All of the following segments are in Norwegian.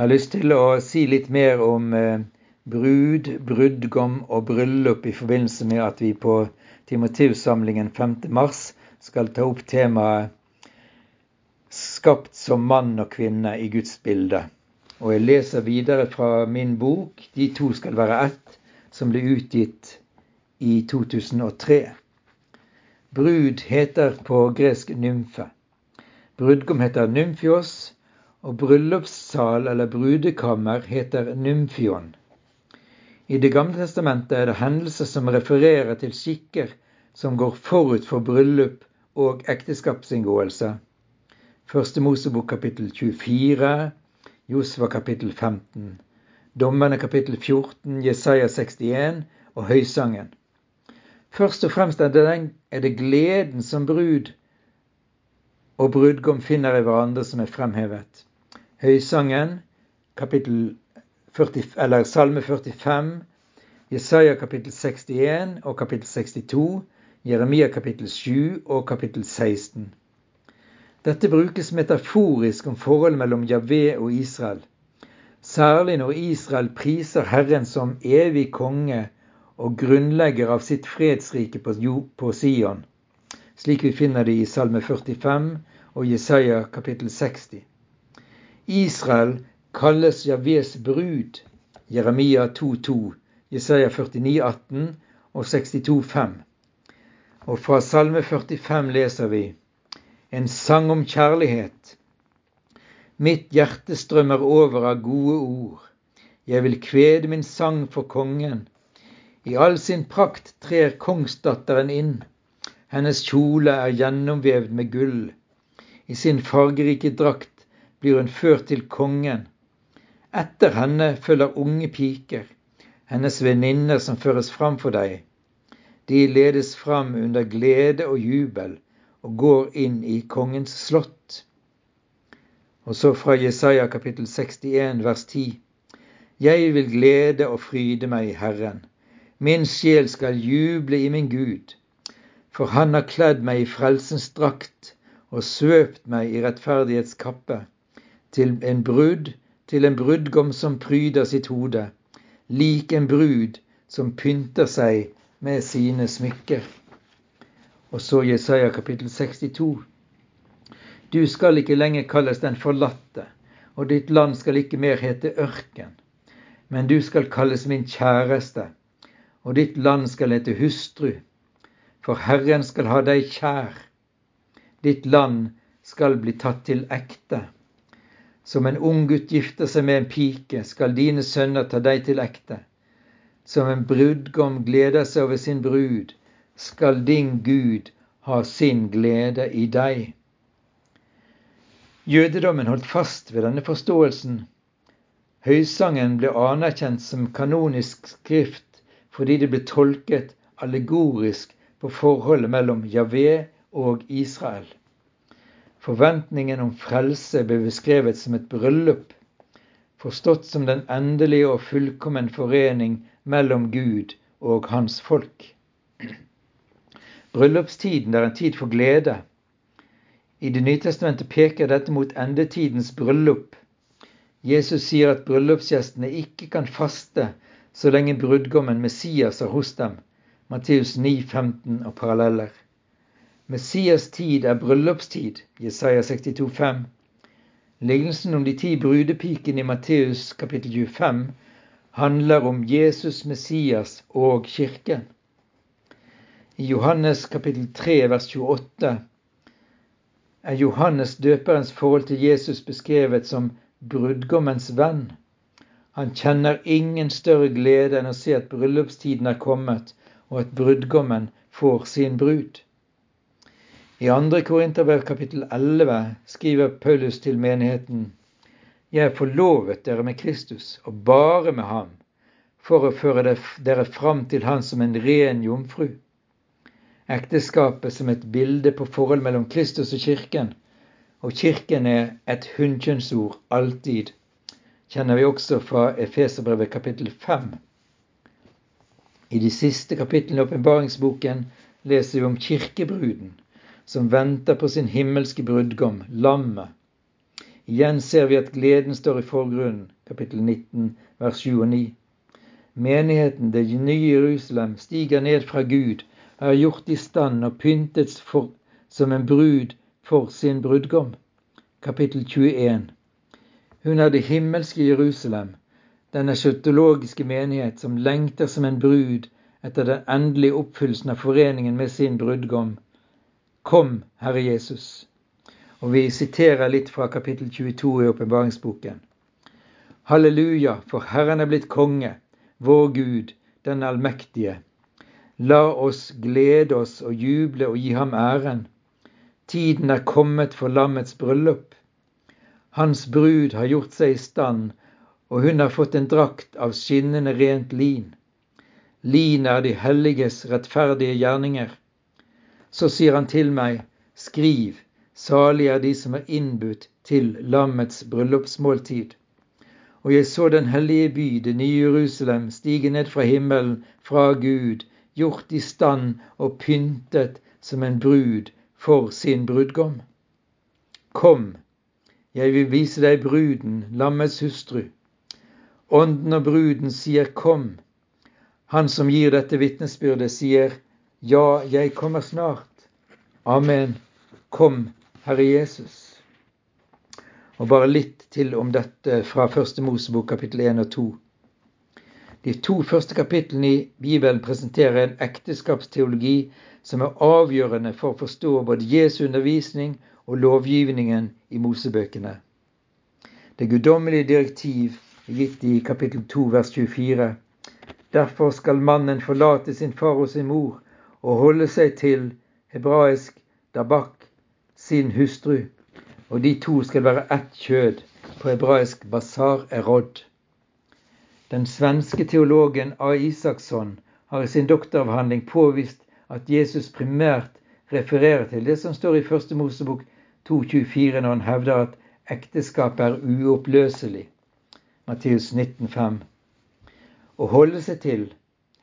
Jeg har lyst til å si litt mer om eh, brud, brudgom og bryllup i forbindelse med at vi på Timoteus-samlingen 5. mars skal ta opp temaet 'Skapt som mann og kvinne i Guds bilde'. Og jeg leser videre fra min bok 'De to skal være ett', som ble utgitt i 2003. Brud heter på gresk nymfe. Brudgom heter nymfios, og bryllupssal eller brudekammer heter nymfion. I Det gamle testamentet er det hendelser som refererer til skikker som går forut for bryllup og ekteskapsinngåelse. Første Mosebok kapittel 24, Josva kapittel 15, Dommerne kapittel 14, Jesaja 61 og Høysangen. Først og fremst er det, den, er det gleden som brud og brudgom finner i hverandre som er fremhevet. Høysangen, kapittel 40, eller Salme 45, Jesaja kapittel 61 og kapittel 62, Jeremia kapittel 7 og kapittel 16. Dette brukes metaforisk om forholdet mellom Javé og Israel. Særlig når Israel priser Herren som evig konge og grunnlegger av sitt fredsrike på Sion, slik vi finner det i Salme 45 og Jesaja kapittel 60. Israel kalles Javes brud, Jeremia 2,2, Jesaja 49,18 og 62,5. Og fra Salme 45 leser vi en sang om kjærlighet. Mitt hjerte strømmer over av gode ord. Jeg vil kvede min sang for kongen. I all sin prakt trer kongsdatteren inn. Hennes kjole er gjennomvevd med gull. I sin fargerike drakt blir hun ført til kongen. Etter henne følger unge piker, hennes venninner som føres fram for deg. De ledes fram under glede og jubel og går inn i kongens slott. Og så fra Jesaja kapittel 61 vers 10. Jeg vil glede og fryde meg i Herren. Min sjel skal juble i min Gud. For han har kledd meg i frelsens drakt og svøpt meg i rettferdighetskappe til en brud, til en brudgom som pryder sitt hode, lik en brud som pynter seg med sine smykker. Og så Jesaja kapittel 62. Du skal ikke lenger kalles den forlatte, og ditt land skal ikke mer hete ørken. Men du skal kalles min kjæreste, og ditt land skal hete hustru. For Herren skal ha deg kjær. Ditt land skal bli tatt til ekte. Som en ung gutt gifter seg med en pike, skal dine sønner ta deg til ekte. Som en brudgom gleder seg over sin brud, skal din Gud ha sin glede i deg. Jødedommen holdt fast ved denne forståelsen. Høysangen ble anerkjent som kanonisk skrift fordi det ble tolket allegorisk på forholdet mellom Javé og Israel. Forventningen om frelse ble beskrevet som et bryllup, forstått som den endelige og fullkommen forening mellom Gud og hans folk. Bryllupstiden er en tid for glede. I Det nye testamentet peker dette mot endetidens bryllup. Jesus sier at bryllupsgjestene ikke kan faste så lenge brudgommen Messias er hos dem. Matteus 9, 15 og paralleller. Messias tid er bryllupstid, Jesaja 62, 5. Lignelsen om de ti brudepikene i Matteus kapittel 25 handler om Jesus, Messias og kirken. I Johannes kapittel 3 vers 28 er Johannes døperens forhold til Jesus beskrevet som brudgommens venn. Han kjenner ingen større glede enn å se at bryllupstiden er kommet, og at brudgommen får sin brud. I 2. Korinterbrev kapittel 11 skriver Paulus til menigheten Jeg forlovet dere med Kristus, og bare med ham, for å føre dere fram til Han som en ren jomfru. Ekteskapet som et bilde på forhold mellom Kristus og kirken, og kirken er et hunnkjønnsord alltid, kjenner vi også fra Efeserbrevet kapittel 5. I de siste kapitlene i åpenbaringsboken leser vi om kirkebruden som venter på sin himmelske brudgom, lammet. Igjen ser vi at gleden står i forgrunnen, kapittel 19, vers 7 og 9. Menigheten, det nye Jerusalem, stiger ned fra Gud, er gjort i stand og pyntet for, som en brud for sin brudgom. Kapittel 21. Hun er det himmelske Jerusalem, den eschatologiske menighet som lengter som en brud etter den endelige oppfyllelsen av foreningen med sin brudgom. Kom, Herre Jesus. Og vi siterer litt fra kapittel 22 i åpenbaringsboken. Halleluja, for Herren er blitt konge, vår Gud, den allmektige. La oss glede oss og juble og gi ham æren. Tiden er kommet for lammets bryllup. Hans brud har gjort seg i stand, og hun har fått en drakt av skinnende rent lin. Lin er de helliges rettferdige gjerninger. Så sier han til meg, skriv, salig er de som er innbudt til lammets bryllupsmåltid. Og jeg så den hellige by, det nye Jerusalem, stige ned fra himmelen, fra Gud, gjort i stand og pyntet som en brud for sin brudgom. Kom, jeg vil vise deg bruden, lammets hustru. Ånden og bruden sier kom. Han som gir dette vitnesbyrdet, sier ja, jeg kommer snart. Amen. Kom, Herre Jesus. Og bare litt til om dette fra Første Mosebok kapittel 1 og 2. De to første kapitlene i Bibelen presenterer en ekteskapsteologi som er avgjørende for å forstå både Jesu undervisning og lovgivningen i Mosebøkene. Det guddommelige direktiv er gitt i kapittel 2 vers 24. Derfor skal mannen forlate sin far og sin mor og holde seg til hebraisk dabak, sin hustru, og de to skal være ett kjød, på hebraisk basar erod. Den svenske teologen A. Isaksson har i sin doktoravhandling påvist at Jesus primært refererer til det som står i Første Mosebok 2,24 når han hevder at ekteskapet er uoppløselig. Matteus 19,5. Å holde seg til,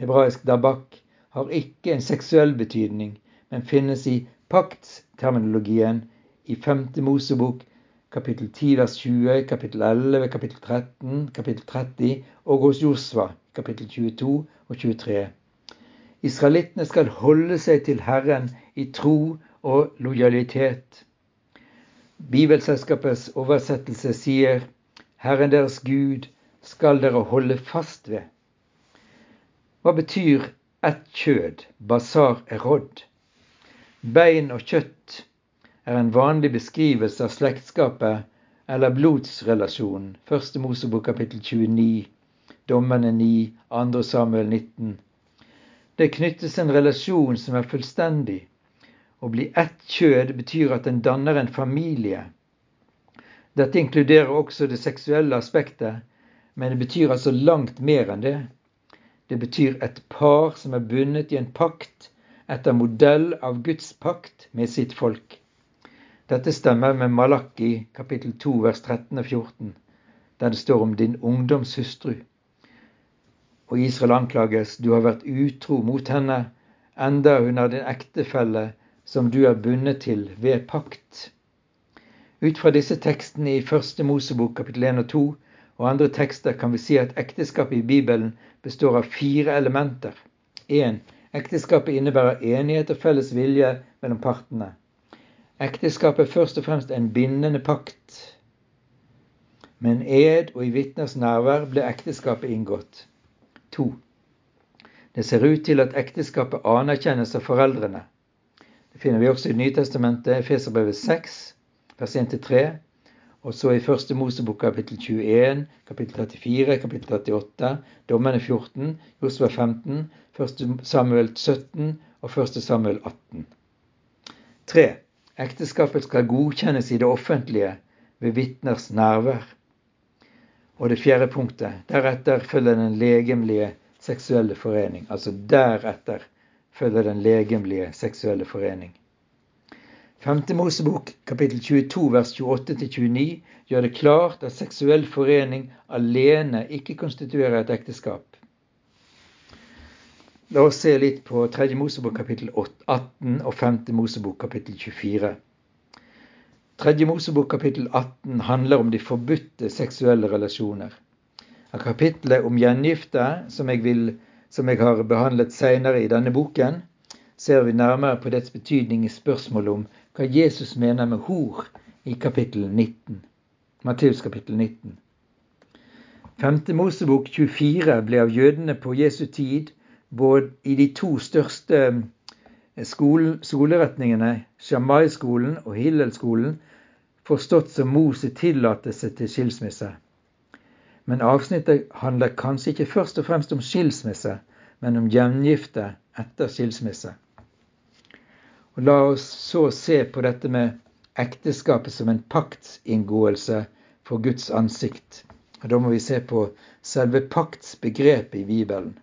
hebraisk dabak, har ikke en seksuell betydning, men finnes i paktterminologien i 5. Mosebok kapittel 10 vers 20, kapittel 11, kapittel 13, kapittel 30 og hos Josva kapittel 22 og 23. Israelittene skal holde seg til Herren i tro og lojalitet. Bibelselskapets oversettelse sier Herren deres Gud skal dere holde fast ved. Hva betyr ett kjød, basar erod? Bein og kjøtt er en vanlig beskrivelse av slektskapet eller blodsrelasjonen. Første Mosebok kapittel 29, Dommene 9, 2 Samuel 19. Det knyttes en relasjon som er fullstendig, å bli ett kjød betyr at en danner en familie. Dette inkluderer også det seksuelle aspektet, men det betyr altså langt mer enn det. Det betyr et par som er bundet i en pakt etter modell av Guds pakt med sitt folk. Dette stemmer med Malakki kapittel 2 vers 13 og 14, der det står om din ungdoms hustru. Og Israel anklages, du har vært utro mot henne, enda hun er din ektefelle som du er bundet til ved pakt. Ut fra disse tekstene i første Mosebok kapittel 1 og 2 og andre tekster kan vi si at ekteskapet i Bibelen består av fire elementer. 1. Ekteskapet innebærer enighet og felles vilje mellom partene. Ekteskapet er først og fremst en bindende pakt. Med en ed og i vitners nærvær ble ekteskapet inngått. 2. Det ser ut til at ekteskapet anerkjennes av foreldrene. Det finner vi også i Nytestamentet, Efeserbrevet 6, vers 1-3. Og så i første Mosebok kapittel 21, kapittel 34, kapittel 38, Dommene 14, Josva 15, 1. Samuel 17 og 1. Samuel 18. 3. Ekteskapet skal godkjennes i det offentlige ved vitners nærvær. Og det fjerde punktet. Deretter følger den legemlige seksuelle forening. Altså deretter følger den legemlige seksuelle forening. 5. Mosebok kapittel 22 vers 28-29 gjør det klart at seksuell forening alene ikke konstituerer et ekteskap. La oss se litt på 3. Mosebok kapittel 18 og 5. Mosebok kapittel 24. Tredje Mosebok kapittel 18 handler om de forbudte seksuelle relasjoner. Av kapitlet om gjengifte, som jeg, vil, som jeg har behandlet senere i denne boken, ser vi nærmere på dets betydning i spørsmålet om hva Jesus mener med hor i kapittel 19. Matteus kapittel 19. Femte Mosebok 24 ble av jødene på Jesu tid både i de to største skole, skoleretningene, Shammai-skolen og Hillel-skolen, forstått som Mose tillatelse til skilsmisse. Men avsnittet handler kanskje ikke først og fremst om skilsmisse, men om gjengifte etter skilsmisse. Og La oss så se på dette med ekteskapet som en paktsinngåelse for Guds ansikt. Og Da må vi se på selve paktsbegrepet i Bibelen.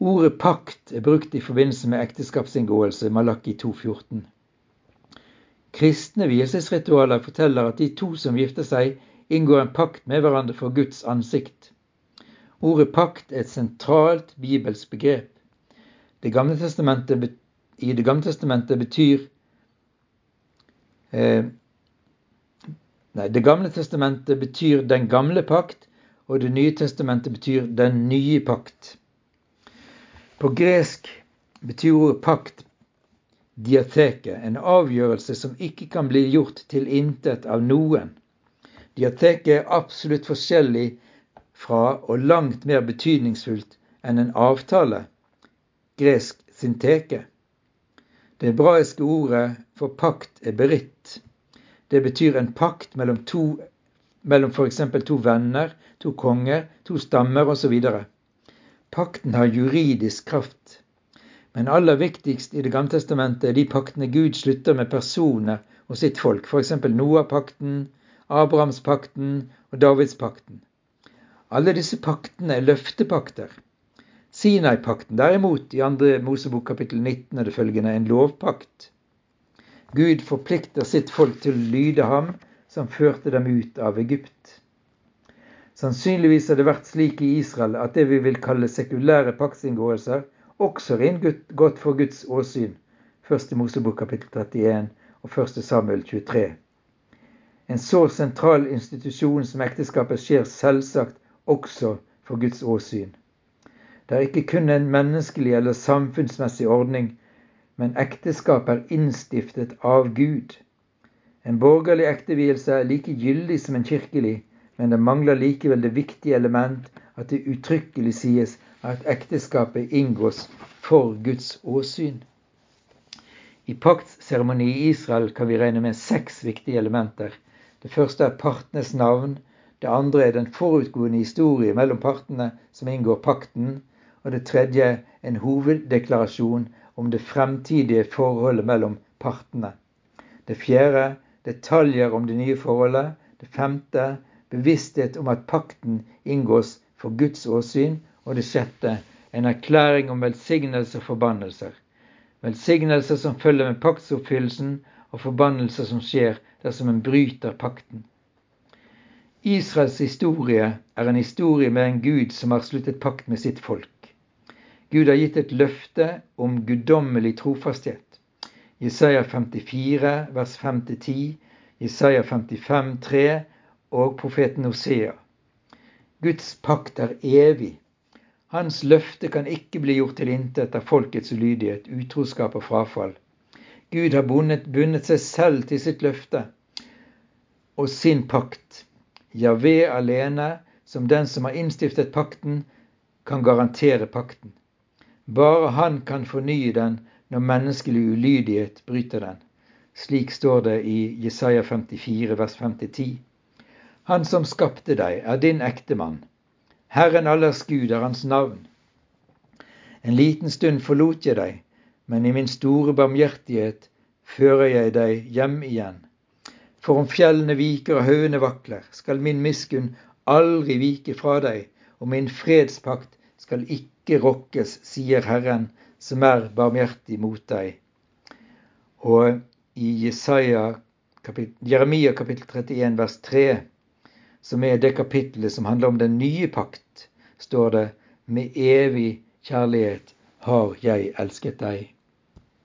Ordet pakt er brukt i forbindelse med ekteskapsinngåelse, Malakki 2,14. Kristne vielsesritualer forteller at de to som gifter seg, inngår en pakt med hverandre for Guds ansikt. Ordet pakt er et sentralt bibelsk begrep. Det gamle testamentet, I Det gamle testamentet betyr eh, Nei, Det gamle testamentet betyr den gamle pakt, og Det nye testamentet betyr den nye pakt. På gresk betyr ordet pakt diateke, en avgjørelse som ikke kan bli gjort til intet av noen. Diateke er absolutt forskjellig fra og langt mer betydningsfullt enn en avtale, gresk synteke. Det hebraiske ordet for pakt er beritt. Det betyr en pakt mellom, to, mellom f.eks. to venner, to konger, to stammer osv. Pakten har juridisk kraft. Men aller viktigst i Det gamle testamentet er de paktene Gud slutter med personer og sitt folk, f.eks. Noah-pakten, Abrahamspakten og Davidspakten. Alle disse paktene er løftepakter. Sinai-pakten derimot, i 2. Mosebok kapittel 19 er det følgende en lovpakt. Gud forplikter sitt folk til å lyde ham som førte dem ut av Egypt. Sannsynligvis har det vært slik i Israel at det vi vil kalle sekulære paktsinngåelser, også er godt for Guds åsyn. 1. Mosebok kapittel 31 og 1. Samuel 23. En så sentral institusjon som ekteskapet skjer selvsagt også for Guds åsyn. Det er ikke kun en menneskelig eller samfunnsmessig ordning, men ekteskap er innstiftet av Gud. En borgerlig ektevielse er like gyldig som en kirkelig, men det mangler likevel det viktige element at det uttrykkelig sies at ekteskapet inngås for Guds åsyn. I paktsseremoni i Israel kan vi regne med seks viktige elementer. Det første er partenes navn. Det andre er den forutgående historie mellom partene som inngår pakten. Og det tredje en hoveddeklarasjon om det fremtidige forholdet mellom partene. Det fjerde detaljer om det nye forholdet. Det femte bevissthet om at pakten inngås for Guds åsyn. Og det sjette en erklæring om velsignelser og forbannelser. Velsignelser som følger med paktsoppfyllelsen, og forbannelser som skjer dersom en bryter pakten. Israels historie er en historie med en Gud som har sluttet pakt med sitt folk. Gud har gitt et løfte om guddommelig trofasthet. Jesaja 54, vers 5-10, Jesaja 55, 3 og profeten Hosea. Guds pakt er evig. Hans løfte kan ikke bli gjort til intet av folkets ulydighet, utroskap og frafall. Gud har bundet, bundet seg selv til sitt løfte og sin pakt. Javé alene, som den som har innstiftet pakten, kan garantere pakten. Bare han kan fornye den når menneskelig ulydighet bryter den. Slik står det i Jesaja 54, vers 5-10. Han som skapte deg, er din ektemann. Herren allers Gud er hans navn. En liten stund forlot jeg deg, men i min store barmhjertighet fører jeg deg hjem igjen. For om fjellene viker og haugene vakler, skal min miskunn aldri vike fra deg, og min fredspakt skal ikke rokkes, sier Herren, som er barmhjertig mot deg. Og i Jesaja, kapittel, Jeremia kapittel 31 vers 3 som er det kapittelet som handler om den nye pakt, står det med evig kjærlighet har jeg elsket deg.